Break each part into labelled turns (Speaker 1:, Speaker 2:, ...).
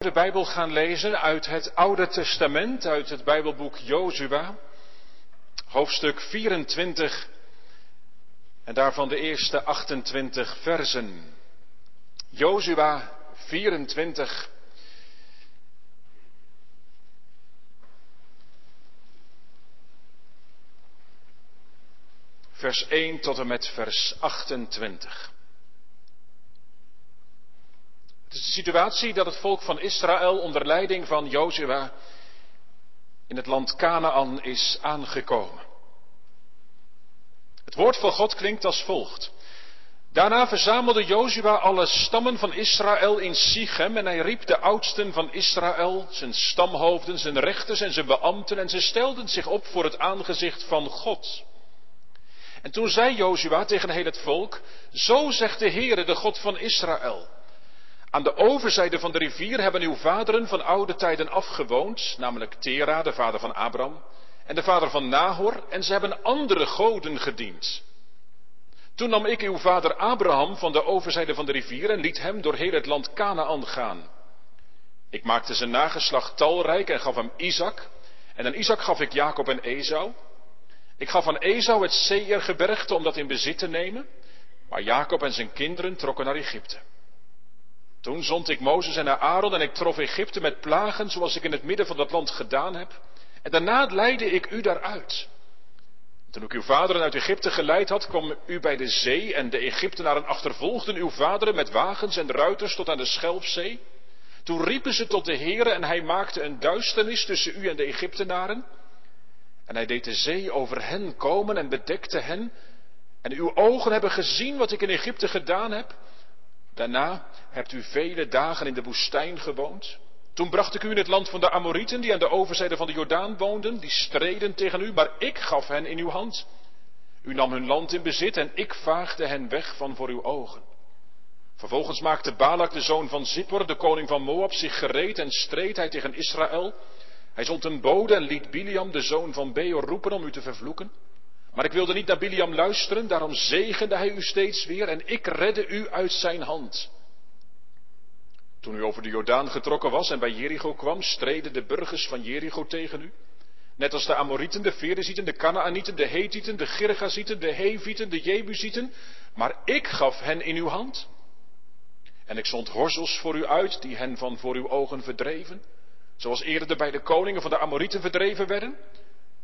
Speaker 1: de Bijbel gaan lezen uit het Oude Testament, uit het Bijbelboek Jozua, hoofdstuk 24 en daarvan de eerste 28 versen. Jozua 24. Vers 1 tot en met vers 28. Het is de situatie dat het volk van Israël onder leiding van Jozua in het land Canaan is aangekomen. Het woord van God klinkt als volgt. Daarna verzamelde Jozua alle stammen van Israël in Sichem en hij riep de oudsten van Israël, zijn stamhoofden, zijn rechters en zijn beambten en ze stelden zich op voor het aangezicht van God. En toen zei Jozua tegen heel het volk, zo zegt de Heere, de God van Israël. Aan de overzijde van de rivier hebben uw vaderen van oude tijden afgewoond, namelijk Tera, de vader van Abraham, en de vader van Nahor, en ze hebben andere goden gediend. Toen nam ik uw vader Abraham van de overzijde van de rivier en liet hem door heel het land Canaan gaan. Ik maakte zijn nageslacht talrijk en gaf hem Isaac, en aan Isaac gaf ik Jacob en Esau. Ik gaf aan Esau het Seirgebergte om dat in bezit te nemen, maar Jacob en zijn kinderen trokken naar Egypte. Toen zond ik Mozes en Aaron en ik trof Egypte met plagen zoals ik in het midden van dat land gedaan heb. En daarna leidde ik u daaruit. Toen ik uw vaderen uit Egypte geleid had, kwam u bij de zee en de Egyptenaren achtervolgden uw vaderen met wagens en ruiters tot aan de Schelfzee. Toen riepen ze tot de Heere en hij maakte een duisternis tussen u en de Egyptenaren. En hij deed de zee over hen komen en bedekte hen. En uw ogen hebben gezien wat ik in Egypte gedaan heb. Daarna hebt u vele dagen in de woestijn gewoond. Toen bracht ik u in het land van de Amorieten, die aan de overzijde van de Jordaan woonden, die streden tegen u, maar ik gaf hen in uw hand. U nam hun land in bezit en ik vaagde hen weg van voor uw ogen. Vervolgens maakte Balak, de zoon van Zippor, de koning van Moab, zich gereed en streed hij tegen Israël. Hij zond een bode en liet Biliam, de zoon van Beor, roepen om u te vervloeken. Maar ik wilde niet naar Biliam luisteren, daarom zegende hij u steeds weer en ik redde u uit zijn hand. Toen u over de Jordaan getrokken was en bij Jericho kwam, streden de burgers van Jericho tegen u. Net als de Amorieten, de Ferezieten, de Canaanieten, de Hethieten, de Girgazieten, de Hevieten, de Jebusieten. Maar ik gaf hen in uw hand. En ik zond horzels voor u uit, die hen van voor uw ogen verdreven. Zoals eerder bij de koningen van de Amorieten verdreven werden.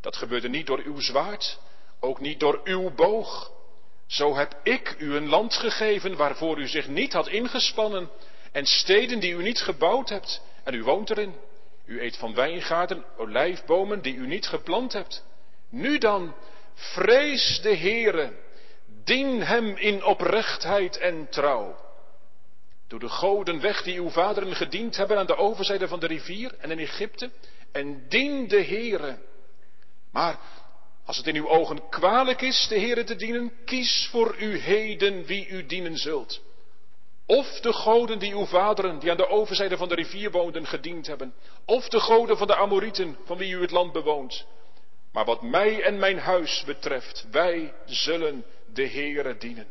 Speaker 1: Dat gebeurde niet door uw zwaard, ook niet door uw boog. Zo heb ik u een land gegeven waarvoor u zich niet had ingespannen en steden die u niet gebouwd hebt en u woont erin. U eet van wijngaarden, olijfbomen die u niet geplant hebt. Nu dan, vrees de Heere, dien hem in oprechtheid en trouw. Doe de goden weg die uw vaderen gediend hebben aan de overzijde van de rivier en in Egypte, en dien de Heere. Maar als het in uw ogen kwalijk is de Heere te dienen, kies voor u heden wie u dienen zult. Of de goden die uw vaderen, die aan de overzijde van de rivier woonden, gediend hebben. Of de goden van de Amorieten, van wie u het land bewoont. Maar wat mij en mijn huis betreft, wij zullen de Heere dienen.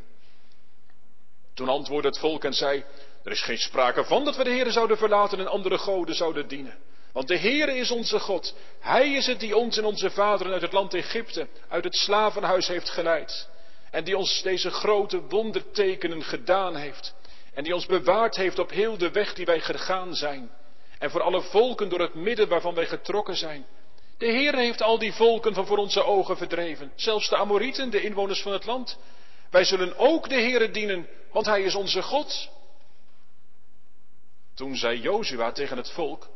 Speaker 1: Toen antwoordde het volk en zei, er is geen sprake van dat we de Heere zouden verlaten en andere goden zouden dienen. Want de Heere is onze God. Hij is het die ons en onze vaderen uit het land Egypte, uit het slavenhuis heeft geleid. En die ons deze grote wondertekenen gedaan heeft. En die ons bewaard heeft op heel de weg die wij gegaan zijn. En voor alle volken door het midden waarvan wij getrokken zijn. De Heer heeft al die volken van voor onze ogen verdreven. Zelfs de Amorieten, de inwoners van het land. Wij zullen ook de Heere dienen, want Hij is onze God. Toen zei Jozua tegen het volk,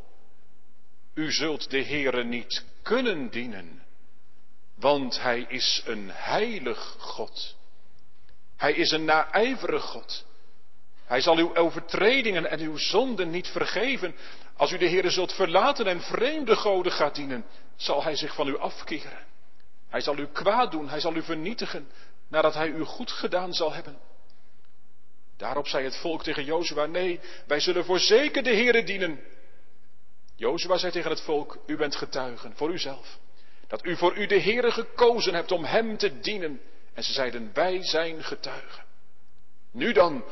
Speaker 1: u zult de Heere niet kunnen dienen, want Hij is een heilig God. Hij is een naijverig God. Hij zal uw overtredingen en uw zonden niet vergeven. Als u de Heere zult verlaten en vreemde goden gaat dienen, zal Hij zich van u afkeren. Hij zal u kwaad doen, Hij zal u vernietigen, nadat Hij u goed gedaan zal hebben. Daarop zei het volk tegen Jozua, nee, wij zullen voorzeker de Heere dienen. Jozua zei tegen het volk, u bent getuigen voor uzelf. Dat u voor u de Heere gekozen hebt om Hem te dienen. En ze zeiden, wij zijn getuigen. Nu dan,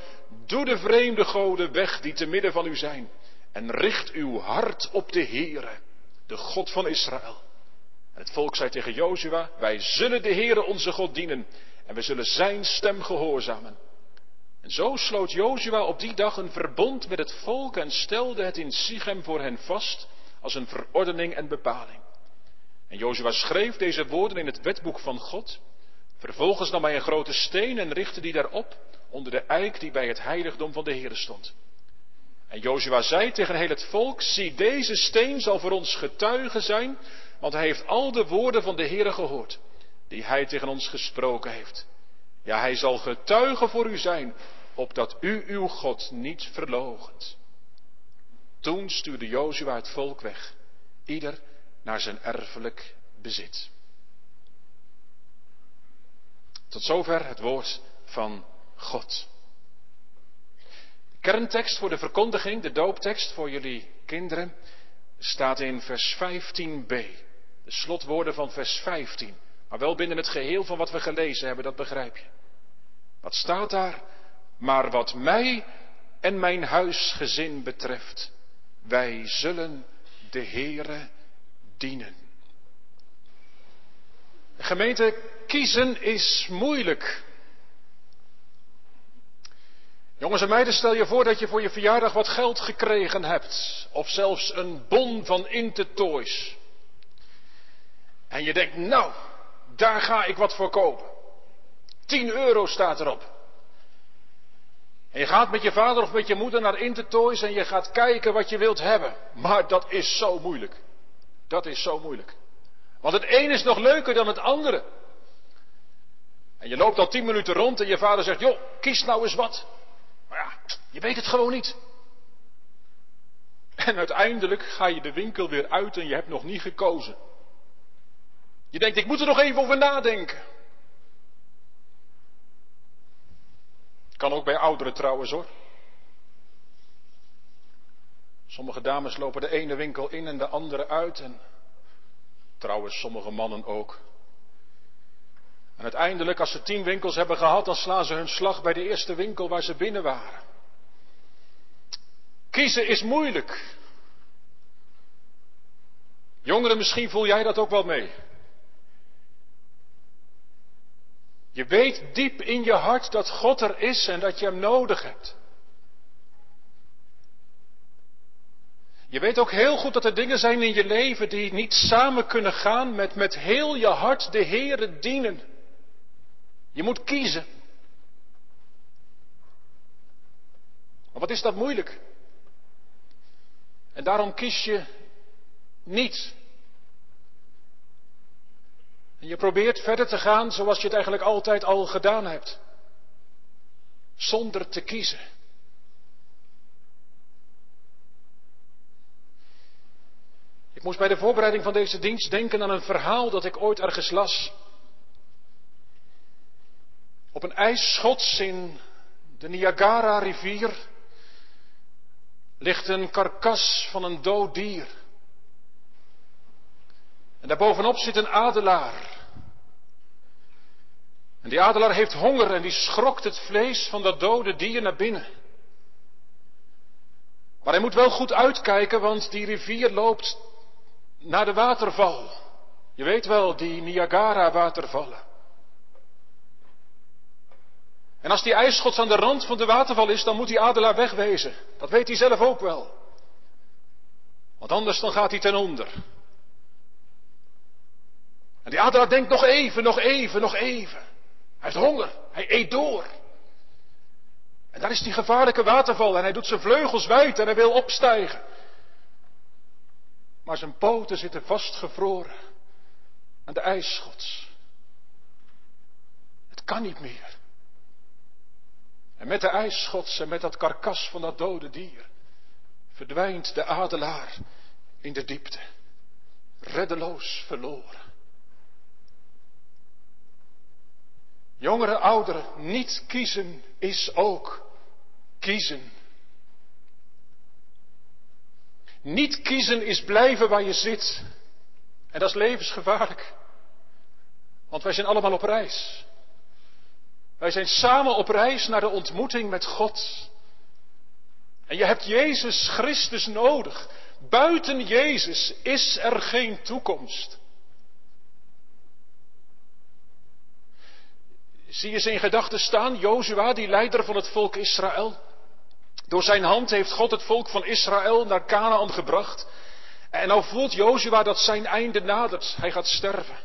Speaker 1: doe de vreemde goden weg die te midden van u zijn. en richt uw hart op de Heere, de God van Israël. En het volk zei tegen Jozua, wij zullen de Heere onze God dienen en we zullen zijn stem gehoorzamen. En zo sloot Jozua op die dag een verbond met het volk en stelde het in Sichem voor hen vast als een verordening en bepaling. En Jozua schreef deze woorden in het wetboek van God. Vervolgens nam hij een grote steen en richtte die daarop onder de eik die bij het heiligdom van de Heer stond. En Jozua zei tegen heel het volk, zie deze steen zal voor ons getuige zijn, want hij heeft al de woorden van de Heer gehoord, die hij tegen ons gesproken heeft. Ja, hij zal getuige voor u zijn, opdat u uw God niet verlogent. Toen stuurde Jozua het volk weg, ieder naar zijn erfelijk bezit. Tot zover het woord van God. De kerntekst voor de verkondiging, de dooptekst voor jullie kinderen, staat in vers 15b. De slotwoorden van vers 15. Maar wel binnen het geheel van wat we gelezen hebben, dat begrijp je. Wat staat daar? Maar wat mij en mijn huisgezin betreft, wij zullen de Heere dienen. Gemeente, kiezen is moeilijk. Jongens en meiden, stel je voor dat je voor je verjaardag wat geld gekregen hebt. Of zelfs een bon van Intertoys. En je denkt, nou, daar ga ik wat voor kopen. 10 euro staat erop. En je gaat met je vader of met je moeder naar Intertoys en je gaat kijken wat je wilt hebben. Maar dat is zo moeilijk. Dat is zo moeilijk. Want het een is nog leuker dan het andere. En je loopt al tien minuten rond en je vader zegt, joh, kies nou eens wat. Maar ja, je weet het gewoon niet. En uiteindelijk ga je de winkel weer uit en je hebt nog niet gekozen. Je denkt, ik moet er nog even over nadenken. Kan ook bij ouderen trouwens hoor. Sommige dames lopen de ene winkel in en de andere uit. En trouwens, sommige mannen ook. En uiteindelijk, als ze tien winkels hebben gehad, dan slaan ze hun slag bij de eerste winkel waar ze binnen waren. Kiezen is moeilijk. Jongeren, misschien voel jij dat ook wel mee. Je weet diep in je hart dat God er is en dat je Hem nodig hebt. Je weet ook heel goed dat er dingen zijn in je leven die niet samen kunnen gaan met met heel je hart de Heere dienen. Je moet kiezen. Maar wat is dat moeilijk? En daarom kies je niet. En je probeert verder te gaan zoals je het eigenlijk altijd al gedaan hebt. Zonder te kiezen. Ik moest bij de voorbereiding van deze dienst denken aan een verhaal dat ik ooit ergens las. Op een ijsschots in de Niagara-rivier ligt een karkas van een dood dier. En daarbovenop zit een adelaar. En die adelaar heeft honger en die schrokt het vlees van dat dode dier naar binnen. Maar hij moet wel goed uitkijken, want die rivier loopt naar de waterval. Je weet wel, die Niagara-watervallen. En als die ijsschots aan de rand van de waterval is, dan moet die adelaar wegwezen. Dat weet hij zelf ook wel. Want anders dan gaat hij ten onder. En die adelaar denkt nog even, nog even, nog even. Hij heeft honger, hij eet door. En daar is die gevaarlijke waterval en hij doet zijn vleugels wijd en hij wil opstijgen. Maar zijn poten zitten vastgevroren aan de ijsschots. Het kan niet meer. En met de ijsschots en met dat karkas van dat dode dier verdwijnt de adelaar in de diepte, reddeloos verloren. Jongeren, ouderen, niet kiezen is ook kiezen. Niet kiezen is blijven waar je zit. En dat is levensgevaarlijk. Want wij zijn allemaal op reis. Wij zijn samen op reis naar de ontmoeting met God. En je hebt Jezus Christus nodig. Buiten Jezus is er geen toekomst. Zie je ze in gedachten staan, Jozua, die leider van het volk Israël? Door zijn hand heeft God het volk van Israël naar Canaan gebracht. En nou voelt Jozua dat zijn einde nadert. Hij gaat sterven.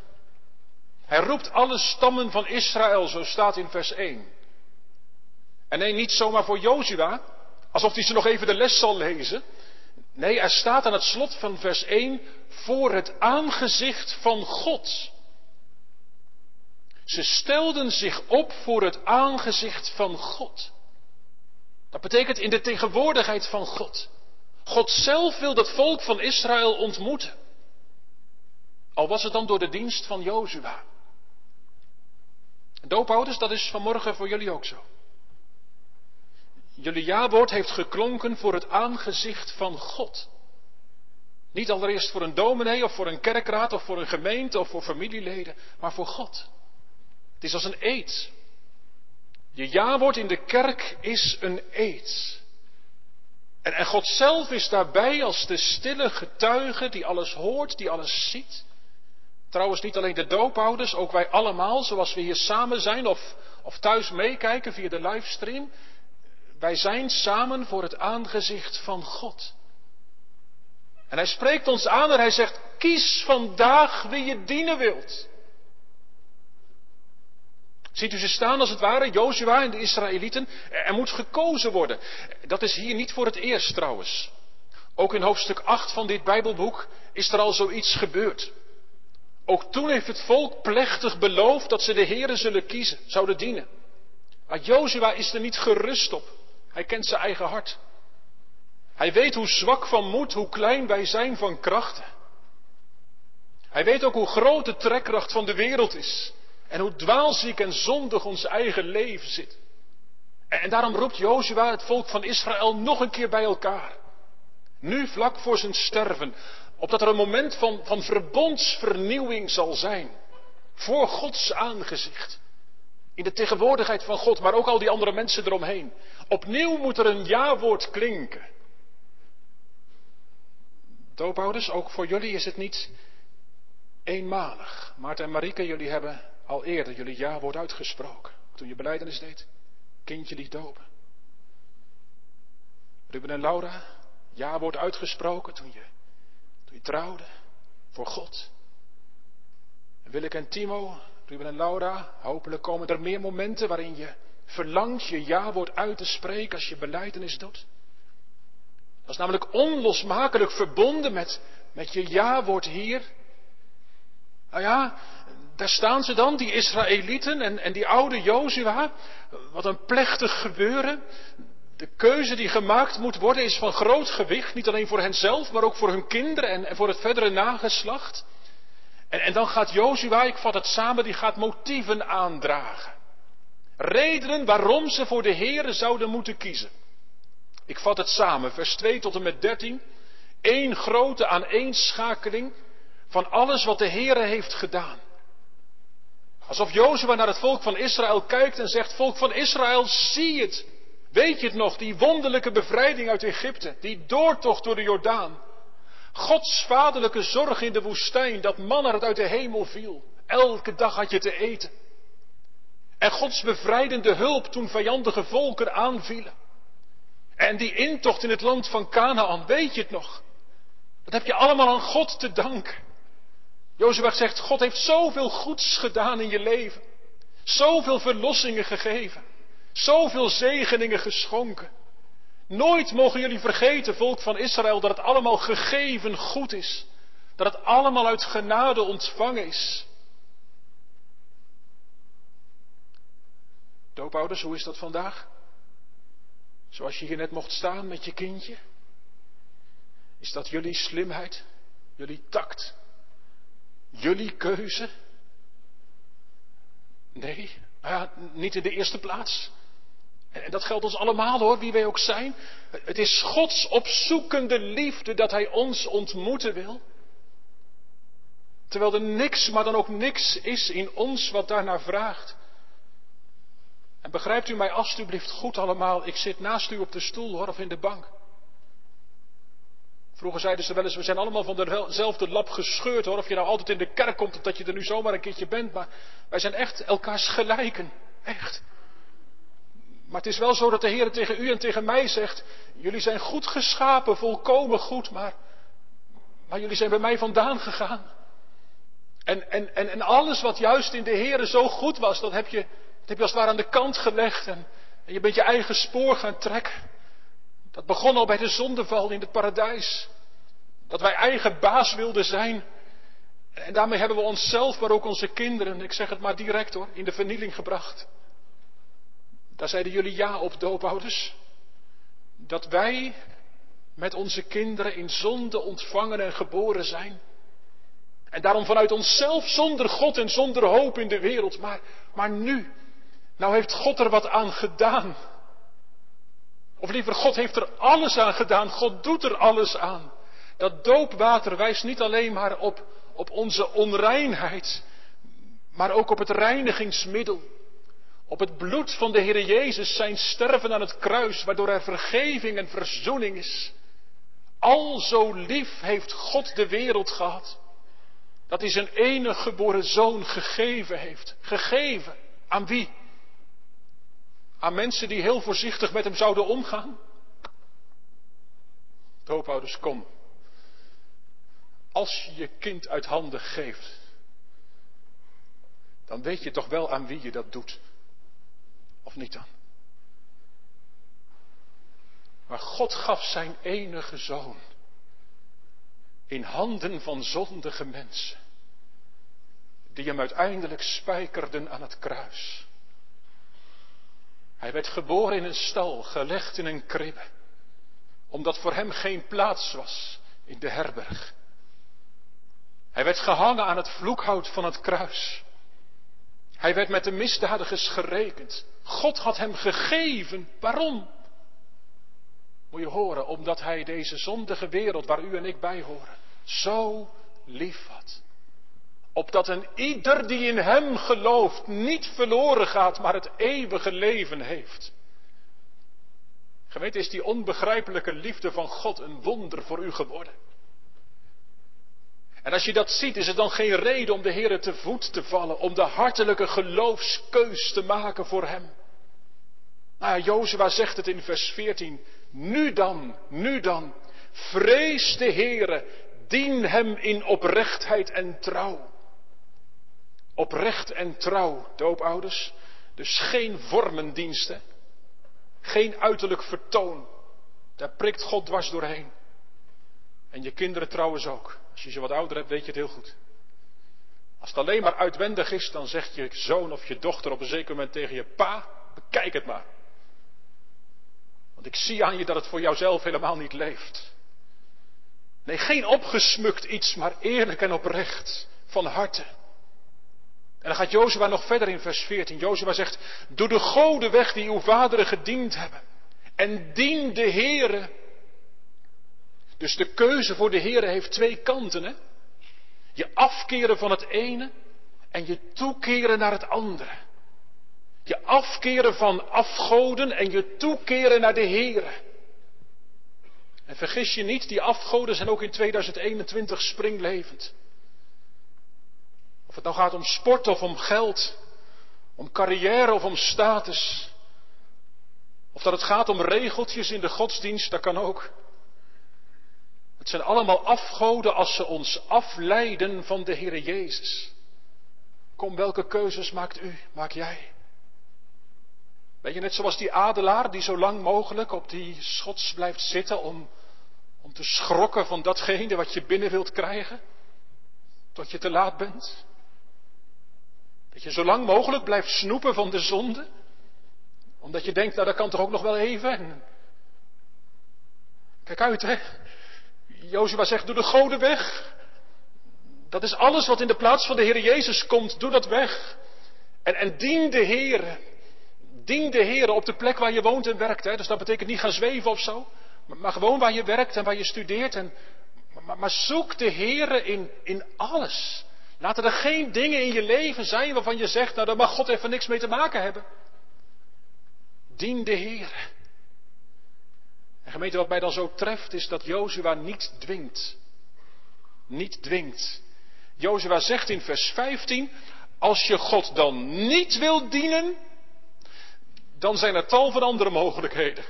Speaker 1: Hij roept alle stammen van Israël, zo staat in vers 1. En nee, niet zomaar voor Jozua, alsof hij ze nog even de les zal lezen. Nee, er staat aan het slot van vers 1 voor het aangezicht van God. Ze stelden zich op voor het aangezicht van God. Dat betekent in de tegenwoordigheid van God. God zelf wil dat volk van Israël ontmoeten. Al was het dan door de dienst van Jozua. Doopouders, dat is vanmorgen voor jullie ook zo. Jullie jawoord heeft geklonken voor het aangezicht van God. Niet allereerst voor een dominee of voor een kerkraad of voor een gemeente of voor familieleden, maar voor God. Het is als een eed. Je jawoord in de kerk is een eed. En, en God zelf is daarbij als de stille getuige die alles hoort, die alles ziet. Trouwens, niet alleen de doopouders, ook wij allemaal, zoals we hier samen zijn of, of thuis meekijken via de livestream. Wij zijn samen voor het aangezicht van God. En hij spreekt ons aan en hij zegt, kies vandaag wie je dienen wilt. Ziet u ze staan als het ware, Jozua en de Israëlieten? Er moet gekozen worden. Dat is hier niet voor het eerst trouwens. Ook in hoofdstuk 8 van dit Bijbelboek is er al zoiets gebeurd. Ook toen heeft het volk plechtig beloofd dat ze de Heeren zullen kiezen, zouden dienen. Maar Jozua is er niet gerust op. Hij kent zijn eigen hart. Hij weet hoe zwak van moed, hoe klein wij zijn van krachten. Hij weet ook hoe groot de trekkracht van de wereld is. En hoe dwaalziek en zondig ons eigen leven zit. En daarom roept Jozua het volk van Israël nog een keer bij elkaar. Nu vlak voor zijn sterven. Opdat er een moment van, van verbondsvernieuwing zal zijn. Voor Gods aangezicht. In de tegenwoordigheid van God, maar ook al die andere mensen eromheen. Opnieuw moet er een ja-woord klinken. Doopouders, ook voor jullie is het niet eenmalig. Maarten en Marieke, jullie hebben al eerder jullie ja wordt uitgesproken. Toen je beleidenis deed, kindje liet dopen. Ruben en Laura, ja wordt uitgesproken toen je, toen je trouwde voor God. En Willeke en Timo, Ruben en Laura, hopelijk komen er meer momenten waarin je verlangt je ja wordt uit te spreken als je beleidenis doet. Dat is namelijk onlosmakelijk verbonden met, met je ja wordt hier. Nou ja, daar staan ze dan, die Israëlieten en, en die oude Jozua. Wat een plechtig gebeuren. De keuze die gemaakt moet worden is van groot gewicht, niet alleen voor henzelf, maar ook voor hun kinderen en, voor het verdere nageslacht. En, en dan gaat Jozua, ik vat het samen, die gaat motieven aandragen. Redenen waarom ze voor de Here zouden moeten kiezen. Ik vat het samen, vers 2 tot en met 13. Eén grote aaneenschakeling van alles wat de Heere heeft gedaan. Alsof Jozua naar het volk van Israël kijkt en zegt, volk van Israël, zie het. Weet je het nog, die wonderlijke bevrijding uit Egypte, die doortocht door de Jordaan. Gods vaderlijke zorg in de woestijn, dat manna uit de hemel viel. Elke dag had je te eten. En Gods bevrijdende hulp toen vijandige volken aanvielen. En die intocht in het land van Canaan, weet je het nog? Dat heb je allemaal aan God te danken. Jozua zegt, God heeft zoveel goeds gedaan in je leven. Zoveel verlossingen gegeven. Zoveel zegeningen geschonken. Nooit mogen jullie vergeten, volk van Israël, dat het allemaal gegeven goed is. Dat het allemaal uit genade ontvangen is. Doopouders, hoe is dat vandaag? Zoals je hier net mocht staan met je kindje? Is dat jullie slimheid? Jullie tact? Jullie keuze? Nee, ja, niet in de eerste plaats. En dat geldt ons allemaal hoor, wie wij ook zijn. Het is Gods opzoekende liefde dat Hij ons ontmoeten wil. Terwijl er niks, maar dan ook niks is in ons wat daarnaar vraagt. En begrijpt u mij alstublieft goed allemaal, ik zit naast u op de stoel hoor, of in de bank. Vroeger zeiden ze wel eens, we zijn allemaal van dezelfde lap gescheurd hoor. Of je nou altijd in de kerk komt of dat je er nu zomaar een keertje bent. Maar wij zijn echt elkaars gelijken. Echt. Maar het is wel zo dat de Heer tegen u en tegen mij zegt, jullie zijn goed geschapen, volkomen goed, maar, maar jullie zijn bij mij vandaan gegaan. En, en, en, alles wat juist in de Heer zo goed was, dat heb, je, dat heb je als het ware aan de kant gelegd. En je bent je eigen spoor gaan trekken. Dat begon al bij de zondeval in het paradijs. Dat wij eigen baas wilden zijn. En daarmee hebben we onszelf, maar ook onze kinderen, ik zeg het maar direct hoor, in de vernieling gebracht. Daar zeiden jullie ja op, doopouders. Dat wij met onze kinderen in zonde ontvangen en geboren zijn. En daarom vanuit onszelf zonder God en zonder hoop in de wereld. Maar, maar nu, nou heeft God er wat aan gedaan. Of liever, God heeft er alles aan gedaan. God doet er alles aan. Dat doopwater wijst niet alleen maar op, op onze onreinheid, maar ook op het reinigingsmiddel. Op het bloed van de Heer Jezus, zijn sterven aan het kruis, waardoor er vergeving en verzoening is. Al zo lief heeft God de wereld gehad, dat hij zijn enige geboren zoon gegeven heeft. Gegeven. Aan wie? Aan mensen die heel voorzichtig met hem zouden omgaan? Doopouders, kom. Als je je kind uit handen geeft, dan weet je toch wel aan wie je dat doet. Of niet dan? Maar God gaf zijn enige zoon in handen van zondige mensen, die hem uiteindelijk spijkerden aan het kruis. Hij werd geboren in een stal, gelegd in een kribbe, omdat voor hem geen plaats was in de herberg. Hij werd gehangen aan het vloekhout van het kruis. Hij werd met de misdadigers gerekend. God had hem gegeven. Waarom? Moet je horen, omdat hij deze zondige wereld waar u en ik bij horen, zo lief had. Opdat een ieder die in hem gelooft niet verloren gaat, maar het eeuwige leven heeft. Gemeente, is die onbegrijpelijke liefde van God een wonder voor u geworden? En als je dat ziet, is het dan geen reden om de Heer te voet te vallen, om de hartelijke geloofskeus te maken voor Hem? Nou ja, Jozua zegt het in vers 14. Nu dan, nu dan, vrees de Heere, dien Hem in oprechtheid en trouw. Oprecht en trouw, doopouders. Dus geen vormendiensten, geen uiterlijk vertoon. Daar prikt God dwars doorheen. En je kinderen trouwens ook. Als je ze wat ouder hebt, weet je het heel goed. Als het alleen maar uitwendig is, dan zegt je zoon of je dochter op een zeker moment tegen je pa, bekijk het maar. Want ik zie aan je dat het voor jouzelf helemaal niet leeft. Nee, geen opgesmukt iets, maar eerlijk en oprecht, van harte. En dan gaat Jozua nog verder in vers 14. Jozua zegt, doe de goden weg die uw vaderen gediend hebben. En dien de Heere dus de keuze voor de Heer heeft twee kanten. Hè? Je afkeren van het ene en je toekeren naar het andere. Je afkeren van afgoden en je toekeren naar de Heer. En vergis je niet, die afgoden zijn ook in 2021 springlevend. Of het nou gaat om sport of om geld, om carrière of om status. Of dat het gaat om regeltjes in de godsdienst, dat kan ook. Het zijn allemaal afgoden als ze ons afleiden van de Heer Jezus. Kom, welke keuzes maakt u, maak jij? Ben je net zoals die adelaar die zo lang mogelijk op die schots blijft zitten om, om te schrokken van datgene wat je binnen wilt krijgen? Tot je te laat bent? Dat je zo lang mogelijk blijft snoepen van de zonde? Omdat je denkt, nou dat kan toch ook nog wel even? Kijk uit, hè? Jozua zegt, doe de goden weg. Dat is alles wat in de plaats van de Heer Jezus komt, doe dat weg. En, en dien de Heer. Dien de Heer op de plek waar je woont en werkt. Hè. Dus dat betekent niet gaan zweven of zo. Maar, gewoon waar je werkt en waar je studeert. En, maar, maar zoek de Heer in, in alles. Laten er geen dingen in je leven zijn waarvan je zegt, nou daar mag God even niks mee te maken hebben. Dien de Heer. En gemeente, wat mij dan zo treft, is dat Jozua niet dwingt. Niet dwingt. Jozua zegt in vers 15, als je God dan niet wil dienen, dan zijn er tal van andere mogelijkheden.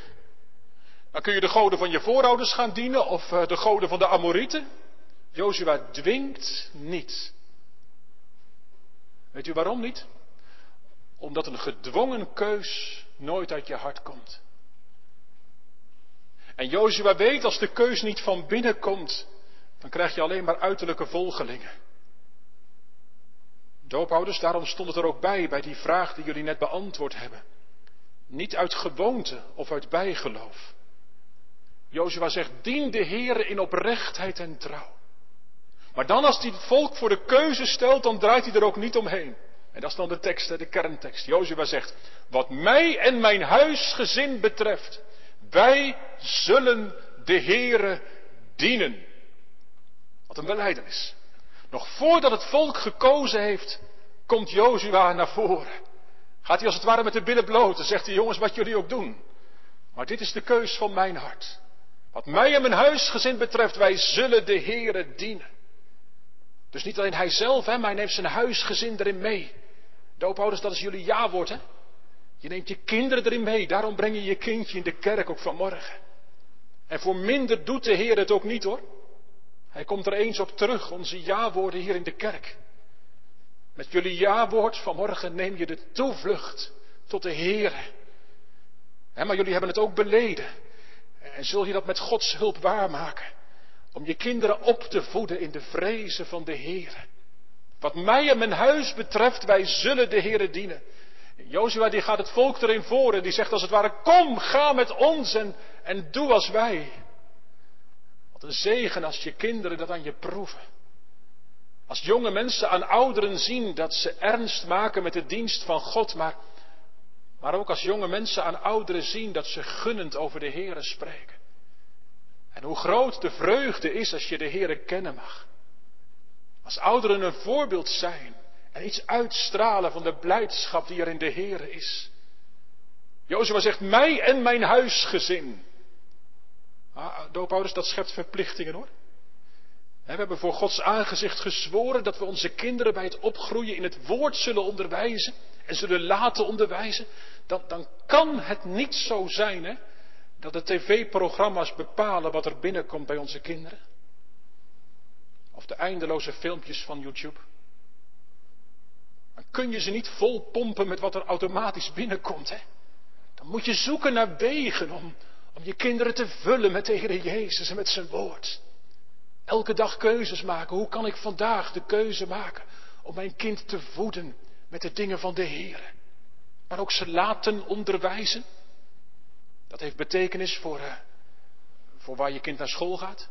Speaker 1: Dan kun je de goden van je voorouders gaan dienen of eh, de goden van de Amorieten. Jozua dwingt niet. Weet u waarom niet? Omdat een gedwongen keus nooit uit je hart komt. En Jozua weet als de keus niet van binnen komt, dan krijg je alleen maar uiterlijke volgelingen. Doophouders, daarom stond het er ook bij, bij die vraag die jullie net beantwoord hebben. Niet uit gewoonte of uit bijgeloof. Jozua zegt, dien de Heer in oprechtheid en trouw. Maar dan als hij het volk voor de keuze stelt, dan draait hij er ook niet omheen. En dat is dan de tekst, de kerntekst. Jozua zegt, wat mij en mijn huisgezin betreft, wij zullen de Heere dienen. Wat een beleidenis. Nog voordat het volk gekozen heeft, komt Jozua naar voren. Gaat hij als het ware met de billen bloot en zegt hij, jongens, wat jullie ook doen. Maar dit is de keus van mijn hart. Wat mij en mijn huisgezin betreft, wij zullen de Heere dienen. Dus niet alleen hij zelf, hè, maar hij neemt zijn huisgezin erin mee. Doophouders, dat is jullie ja-woord, hè? Je neemt je kinderen erin mee. Daarom breng je je kindje in de kerk ook vanmorgen. En voor minder doet de Heer het ook niet, hoor. Hij komt er eens op terug, onze ja-woorden hier in de kerk. Met jullie ja-woord vanmorgen neem je de toevlucht tot de Heer. Maar jullie hebben het ook beleden. En zul je dat met Gods hulp waarmaken? Om je kinderen op te voeden in de vrezen van de Heer. Wat mij en mijn huis betreft, wij zullen de Heer dienen. Jozua die gaat het volk erin voor en die zegt als het ware, kom, ga met ons en, en doe als wij. Wat een zegen als je kinderen dat aan je proeven. Als jonge mensen aan ouderen zien dat ze ernst maken met de dienst van God, maar, maar ook als jonge mensen aan ouderen zien dat ze gunnend over de Heeren spreken. En hoe groot de vreugde is als je de Heeren kennen mag. Als ouderen een voorbeeld zijn en iets uitstralen van de blijdschap die er in de Heer is. Jozua zegt, mij en mijn huisgezin. Ah, doopouders, dat schept verplichtingen hoor. We hebben voor Gods aangezicht gezworen dat we onze kinderen bij het opgroeien in het woord zullen onderwijzen en zullen laten onderwijzen. Dan, dan kan het niet zo zijn hè, dat de tv-programma's bepalen wat er binnenkomt bij onze kinderen. Of de eindeloze filmpjes van YouTube. Dan kun je ze niet vol pompen met wat er automatisch binnenkomt. Hè? Dan moet je zoeken naar wegen om, om je kinderen te vullen met de Jezus en met zijn woord. Elke dag keuzes maken. Hoe kan ik vandaag de keuze maken om mijn kind te voeden met de dingen van de Heer? Maar ook ze laten onderwijzen. Dat heeft betekenis voor, uh, voor waar je kind naar school gaat.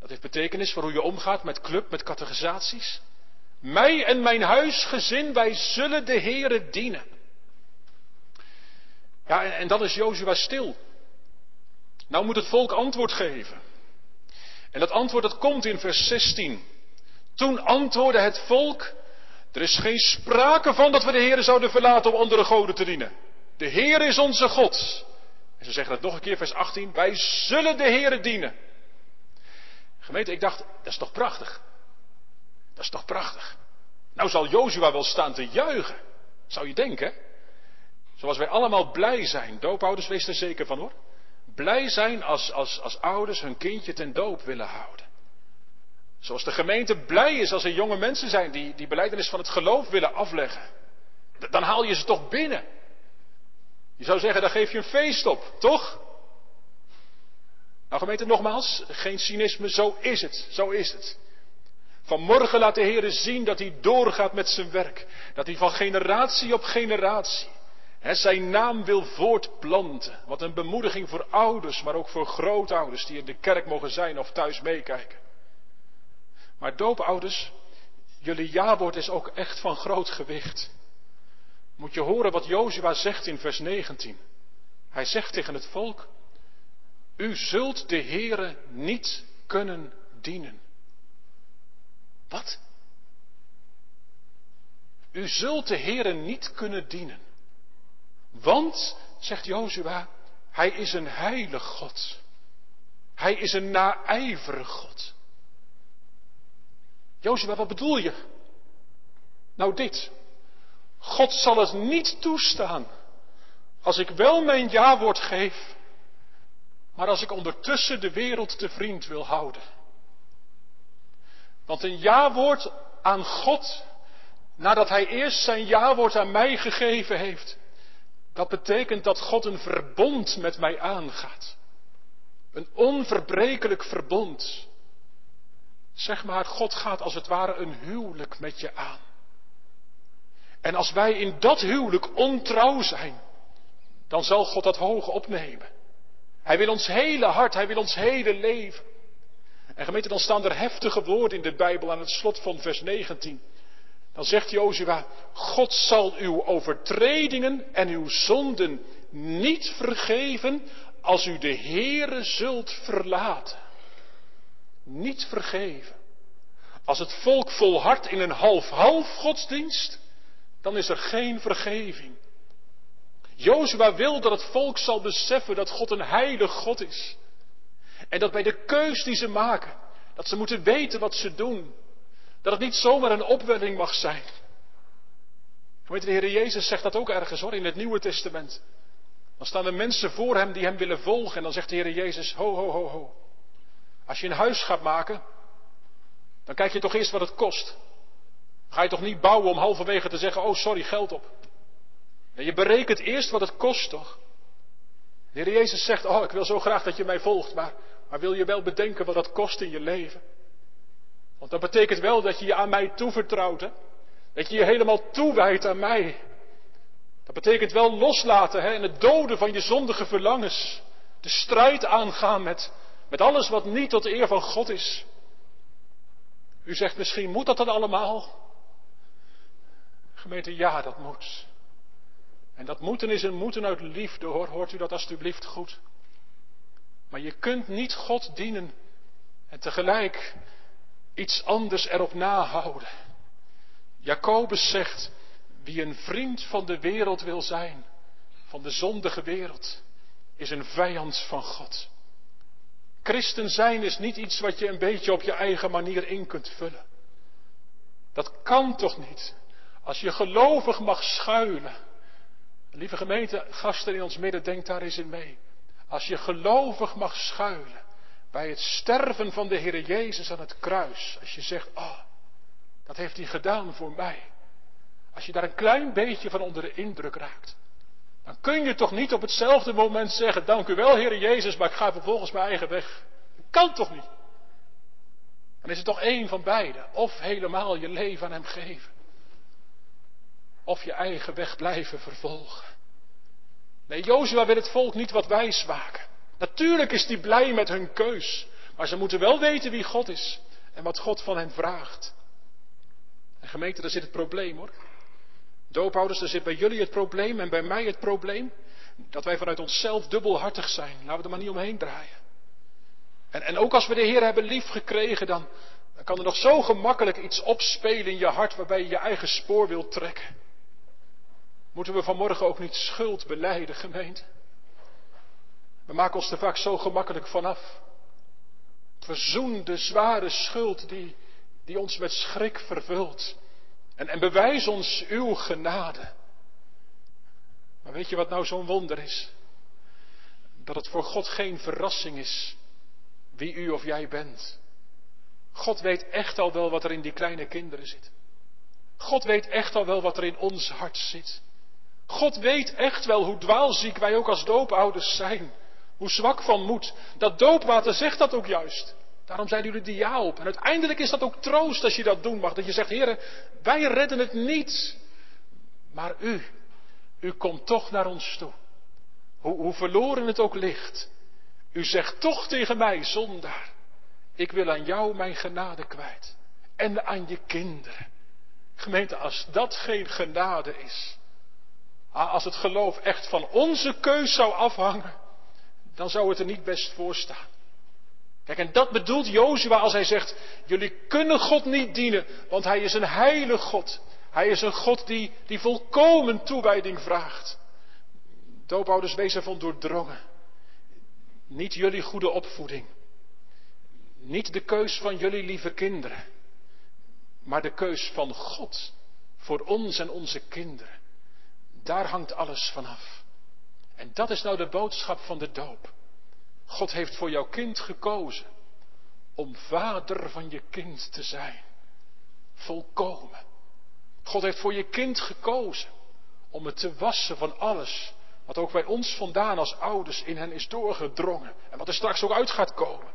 Speaker 1: Dat heeft betekenis voor hoe je omgaat met club, met categorisaties. Mij en mijn huisgezin, wij zullen de Heere dienen. Ja, en dan is Jozua stil. Nou moet het volk antwoord geven. En dat antwoord dat komt in vers 16. Toen antwoordde het volk, er is geen sprake van dat we de Heere zouden verlaten om andere goden te dienen. De Heer is onze God. En ze zeggen het nog een keer, vers 18, wij zullen de Heere dienen. Gemeente, ik dacht, dat is toch prachtig? Dat is toch prachtig? Nou zal Jozua wel staan te juichen. Zou je denken? Zoals wij allemaal blij zijn. Doopouders, wees er zeker van hoor. Blij zijn als, als, als ouders hun kindje ten doop willen houden. Zoals de gemeente blij is als er jonge mensen zijn die die beleidenis van het geloof willen afleggen. Dan haal je ze toch binnen. Je zou zeggen, daar geef je een feest op, toch? Nou gemeente, nogmaals, geen cynisme, zo is het, zo is het. Vanmorgen laat de Heer zien dat hij doorgaat met zijn werk. Dat hij van generatie op generatie hè, zijn naam wil voortplanten. Wat een bemoediging voor ouders, maar ook voor grootouders die in de kerk mogen zijn of thuis meekijken. Maar doopouders, jullie jawoord is ook echt van groot gewicht. Moet je horen wat Jozua zegt in vers 19. Hij zegt tegen het volk, u zult de Heere niet kunnen dienen. Wat? U zult de Heere niet kunnen dienen. Want zegt Jozua, hij is een heilig God. Hij is een naijverig God. Jozua, wat bedoel je? Nou dit. God zal het niet toestaan als ik wel mijn ja-woord geef, maar als ik ondertussen de wereld te vriend wil houden. Want een ja-woord aan God, nadat Hij eerst zijn ja-woord aan mij gegeven heeft, dat betekent dat God een verbond met mij aangaat. Een onverbrekelijk verbond. Zeg maar, God gaat als het ware een huwelijk met je aan. En als wij in dat huwelijk ontrouw zijn, dan zal God dat hoog opnemen. Hij wil ons hele hart, hij wil ons hele leven. En gemeente, dan staan er heftige woorden in de Bijbel aan het slot van vers 19. Dan zegt Jozua, God zal uw overtredingen en uw zonden niet vergeven als u de Heere zult verlaten. Niet vergeven. Als het volk volhardt in een half-half godsdienst, dan is er geen vergeving. Jozua wil dat het volk zal beseffen dat God een heilig God is. En dat bij de keus die ze maken, dat ze moeten weten wat ze doen. Dat het niet zomaar een opwelling mag zijn. Weet de Heer Jezus zegt dat ook ergens hoor, in het Nieuwe Testament. Dan staan er mensen voor hem die hem willen volgen. En dan zegt de Heer Jezus, ho, ho, ho, ho. Als je een huis gaat maken, dan kijk je toch eerst wat het kost. Ga je toch niet bouwen om halverwege te zeggen, oh sorry, geld op. Je berekent eerst wat het kost, toch? De Heer Jezus zegt, oh ik wil zo graag dat je mij volgt, maar, maar wil je wel bedenken wat dat kost in je leven? Want dat betekent wel dat je je aan mij toevertrouwt, hè? Dat je je helemaal toewijdt aan mij. Dat betekent wel loslaten hè, en het doden van je zondige verlangens. De strijd aangaan met, met alles wat niet tot de eer van God is. U zegt misschien, moet dat dan allemaal? Gemeente, ja, dat moet. En dat moeten is een moeten uit liefde, hoor. Hoort u dat alstublieft goed? Maar je kunt niet God dienen en tegelijk iets anders erop nahouden. Jacobus zegt, wie een vriend van de wereld wil zijn, van de zondige wereld, is een vijand van God. Christen zijn is niet iets wat je een beetje op je eigen manier in kunt vullen. Dat kan toch niet? Als je gelovig mag schuilen. Lieve gemeente, gasten in ons midden, denk daar eens in mee. Als je gelovig mag schuilen bij het sterven van de Heer Jezus aan het kruis. Als je zegt, oh, dat heeft hij gedaan voor mij. Als je daar een klein beetje van onder de indruk raakt. Dan kun je toch niet op hetzelfde moment zeggen, dank u wel Heer Jezus, maar ik ga vervolgens mijn eigen weg. Dat kan toch niet? Dan is het toch één van beide. Of helemaal je leven aan Hem geven. Of je eigen weg blijven vervolgen. Nee, Jozua wil het volk niet wat wijs maken. Natuurlijk is hij blij met hun keus. Maar ze moeten wel weten wie God is. En wat God van hen vraagt. En gemeente, daar zit het probleem hoor. Doophouders, daar zit bij jullie het probleem en bij mij het probleem. Dat wij vanuit onszelf dubbelhartig zijn. Laten we er maar niet omheen draaien. En, en ook als we de Heer hebben lief gekregen, dan, dan kan er nog zo gemakkelijk iets opspelen in je hart waarbij je je eigen spoor wilt trekken. Moeten we vanmorgen ook niet schuld beleiden, gemeente? We maken ons er vaak zo gemakkelijk vanaf. Verzoen de zware schuld die, die ons met schrik vervult. En, en bewijs ons uw genade. Maar weet je wat nou zo'n wonder is? Dat het voor God geen verrassing is wie u of jij bent. God weet echt al wel wat er in die kleine kinderen zit. God weet echt al wel wat er in ons hart zit. God weet echt wel hoe dwaalziek wij ook als doopouders zijn. Hoe zwak van moed. Dat doopwater zegt dat ook juist. Daarom zijn jullie die ja op. En uiteindelijk is dat ook troost als je dat doen mag. Dat je zegt, heren, wij redden het niet. Maar u, u komt toch naar ons toe. Hoe, hoe verloren het ook ligt. U zegt toch tegen mij, zondaar. Ik wil aan jou mijn genade kwijt. En aan je kinderen. Gemeente, als dat geen genade is. Als het geloof echt van onze keus zou afhangen. Dan zou het er niet best voor staan. Kijk, en dat bedoelt Jozua als hij zegt, jullie kunnen God niet dienen, want hij is een heilig God. Hij is een God die, die volkomen toewijding vraagt. Doopouders, wees ervan doordrongen. Niet jullie goede opvoeding. Niet de keus van jullie lieve kinderen. Maar de keus van God voor ons en onze kinderen. Daar hangt alles vanaf. En dat is nou de boodschap van de doop. God heeft voor jouw kind gekozen om vader van je kind te zijn. Volkomen. God heeft voor je kind gekozen om het te wassen van alles wat ook bij ons vandaan als ouders in hen is doorgedrongen en wat er straks ook uit gaat komen.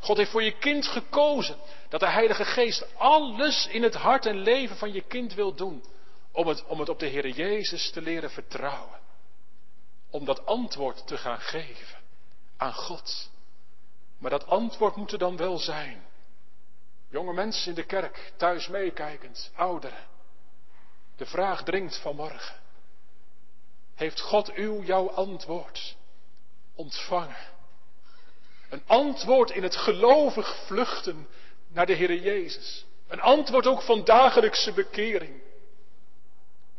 Speaker 1: God heeft voor je kind gekozen dat de Heilige Geest alles in het hart en leven van je kind wil doen om het, om het op de Heer Jezus te leren vertrouwen. Om dat antwoord te gaan geven aan God. Maar dat antwoord moet er dan wel zijn. Jonge mensen in de kerk, thuis meekijkend, ouderen. De vraag dringt vanmorgen. Heeft God uw jouw antwoord ontvangen? Een antwoord in het gelovig vluchten naar de Heer Jezus. Een antwoord ook van dagelijkse bekering.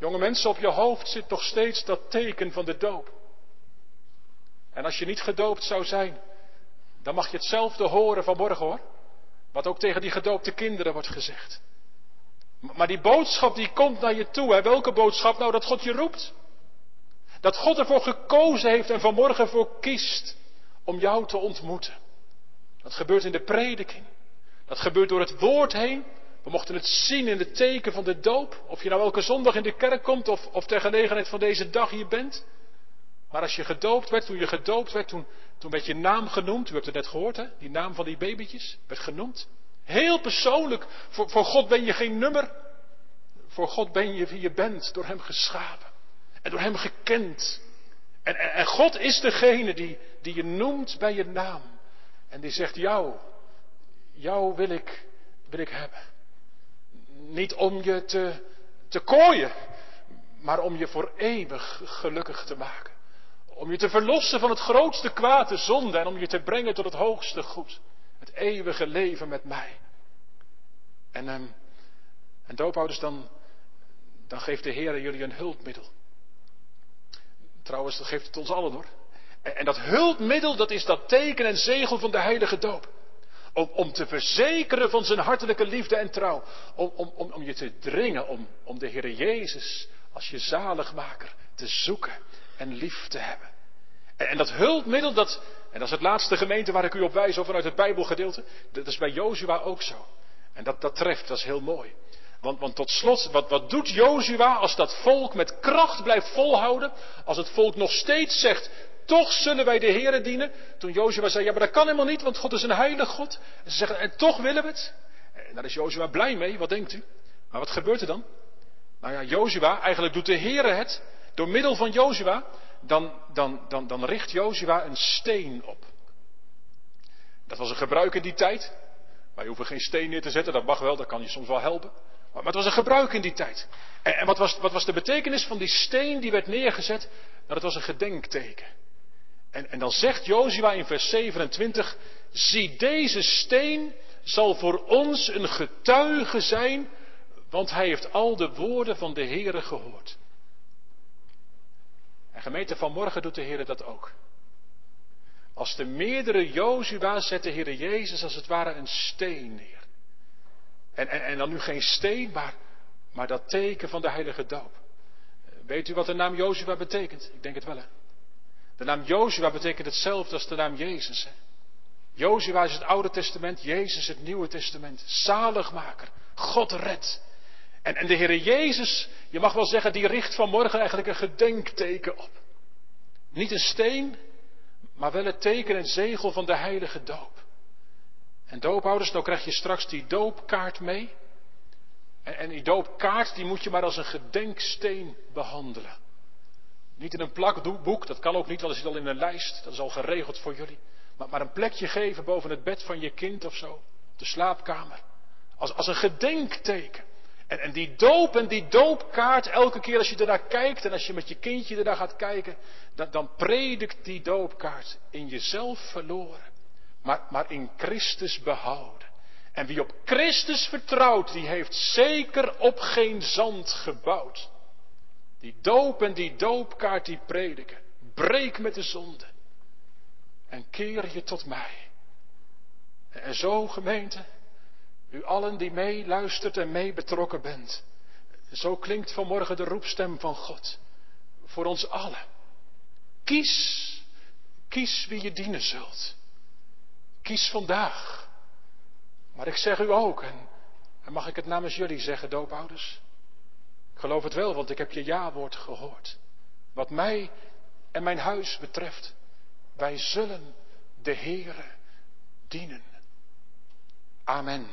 Speaker 1: Jonge mensen, op je hoofd zit nog steeds dat teken van de doop. En als je niet gedoopt zou zijn, dan mag je hetzelfde horen vanmorgen hoor. Wat ook tegen die gedoopte kinderen wordt gezegd. Maar die boodschap die komt naar je toe. Hè? Welke boodschap? Nou dat God je roept. Dat God ervoor gekozen heeft en vanmorgen voor kiest om jou te ontmoeten. Dat gebeurt in de prediking. Dat gebeurt door het woord heen. We mochten het zien in het teken van de doop. Of je nou elke zondag in de kerk komt of, of ter gelegenheid van deze dag hier bent. Maar als je gedoopt werd, toen je gedoopt werd, toen, toen werd je naam genoemd. U hebt het net gehoord, hè? Die naam van die babytjes werd genoemd. Heel persoonlijk. Voor, voor God ben je geen nummer. Voor God ben je wie je bent, door Hem geschapen. En door Hem gekend. En, en, God is degene die, die je noemt bij je naam. En die zegt, jou, jou wil ik, wil ik hebben. Niet om je te, te kooien, maar om je voor eeuwig gelukkig te maken. Om je te verlossen van het grootste kwaad, de zonde, en om je te brengen tot het hoogste goed. Het eeuwige leven met mij. En, um, en doopouders, dan, dan geeft de Heer jullie een hulpmiddel. Trouwens, dat geeft het ons allen hoor. En, en dat hulpmiddel, dat is dat teken en zegel van de heilige doop. Om, om te verzekeren van zijn hartelijke liefde en trouw. Om, om, om, je te dringen om, om de Heer Jezus als je zaligmaker te zoeken en lief te hebben. En, dat hulpmiddel, dat, en dat is het laatste gemeente waar ik u op wijs over vanuit het Bijbelgedeelte, dat is bij Jozua ook zo. En dat, dat treft, dat is heel mooi. Want, want tot slot, wat, wat doet Jozua als dat volk met kracht blijft volhouden? Als het volk nog steeds zegt, toch zullen wij de Heeren dienen. Toen Jozua zei, ja maar dat kan helemaal niet, want God is een heilig God. En ze zeggen, en toch willen we het. En daar is Jozua blij mee, wat denkt u? Maar wat gebeurt er dan? Nou ja, Jozua, eigenlijk doet de Heere het door middel van Jozua. Dan, dan, dan, dan richt Jozua een steen op. Dat was een gebruik in die tijd. Wij hoeven geen steen neer te zetten, dat mag wel, dat kan je soms wel helpen. Maar, het was een gebruik in die tijd. En, wat, was, wat, was, de betekenis van die steen die werd neergezet? Nou, dat was een gedenkteken. En, en dan zegt Jozua in vers 27, zie deze steen zal voor ons een getuige zijn, want hij heeft al de woorden van de Heere gehoord. En gemeente vanmorgen doet de Heer dat ook. Als de meerdere Jozua zet de Heer Jezus als het ware een steen neer. En, en, en dan nu geen steen, maar, maar dat teken van de heilige doop. Weet u wat de naam Jozua betekent? Ik denk het wel hè. De naam Jozua betekent hetzelfde als de naam Jezus. Hè? Jozua is het Oude Testament, Jezus het Nieuwe Testament. Zaligmaker, God redt. En, en de Heer Jezus, je mag wel zeggen, die richt vanmorgen eigenlijk een gedenkteken op. Niet een steen, maar wel het teken en zegel van de heilige doop. En doopouders, nou krijg je straks die doopkaart mee. En, en die doopkaart, die moet je maar als een gedenksteen behandelen. Niet in een plakboek, dat kan ook niet, want dat zit al in een lijst, dat is al geregeld voor jullie. Maar, maar een plekje geven boven het bed van je kind of zo, de slaapkamer. Als, als een gedenkteken. En, en die doop en die doopkaart, elke keer als je ernaar kijkt en als je met je kindje ernaar gaat kijken, dan, dan predikt die doopkaart in jezelf verloren, maar, maar in Christus behouden. En wie op Christus vertrouwt, die heeft zeker op geen zand gebouwd. Die doop en die doopkaart die prediken. breek met de zonde. En keer je tot mij. En zo, gemeente, u allen die meeluistert en mee betrokken bent. Zo klinkt vanmorgen de roepstem van God. Voor ons allen. Kies, kies wie je dienen zult. Kies vandaag. Maar ik zeg u ook, en, en mag ik het namens jullie zeggen, doopouders? Geloof het wel, want ik heb je ja-woord gehoord. Wat mij en mijn huis betreft, wij zullen de Heere dienen. Amen.